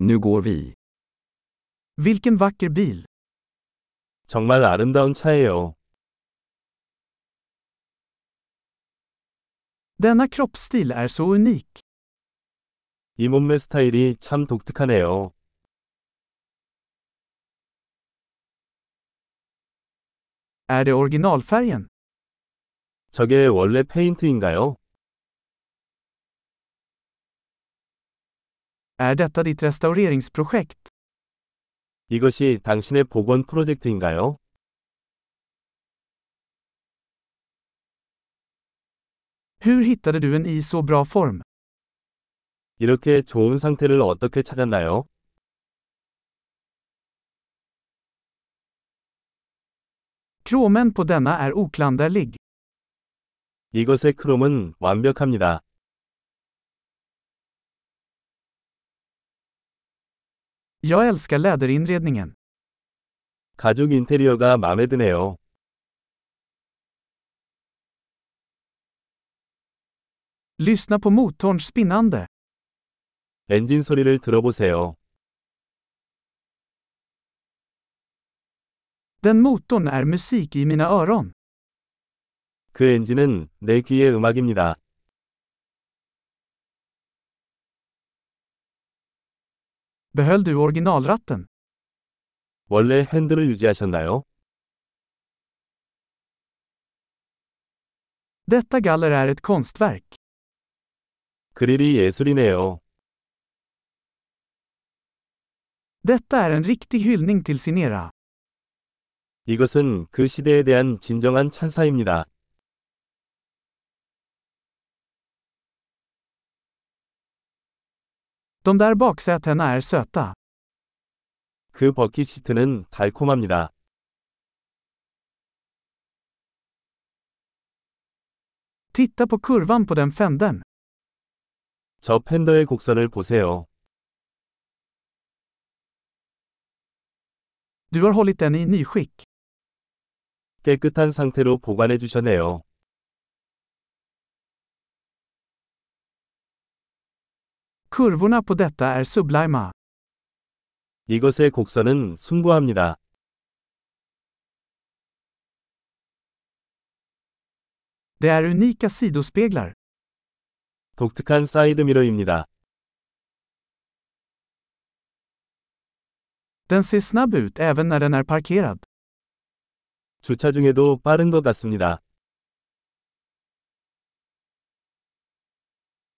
Nu går vi. Vilken vacker bil. 정말 아름다운 차예요. Denna kroppsstil är så unik. 이 몸매 스타일이 참 독특하네요. Är det originalfärgen? 저게 원래 페인트인가요? Är detta ditt restaureringsprojekt? 이것이 당신의 복원 프로젝트인가요? Hur hittade du en i så bra form? 이렇게 좋은 상태를 어떻게 찾았나요? Kromen på denna är oklanderlig. 이것의 크롬은 완벽합니다. Jag älskar läderinredningen. 가죽 인테리어가 마음에 드네요. Lyssna på motorns spinnande. 엔진 소리를 들어보세요. Den motorn är musik i mina öron. 그 엔진은 내 귀의 음악입니다. Behöll du originalratten? 원래 핸들을 유지하셨나요? Detta galler är ett konstverk. 그릴이 예술이네요. Detta är en riktig hyllning till sin era. 이것은 그 시대에 대한 진정한 찬사입니다. De där baksätena är söta. 그 버킷 시트는 달콤합니다. Titta på kurvan på den fändern. 저 팬더의 곡선을 보세요. Du har hållit den i nyskick. 깨끗한 상태로 보관해 주셨네요. Kurvorna på detta är sublima. 이것의 곡선은 숭고합니다. Det är unika sidospeglar. 독특한 사이드 미러입니다. Den ser snabb ut även när den är parkerad. 주차 중에도 빠른 것 같습니다.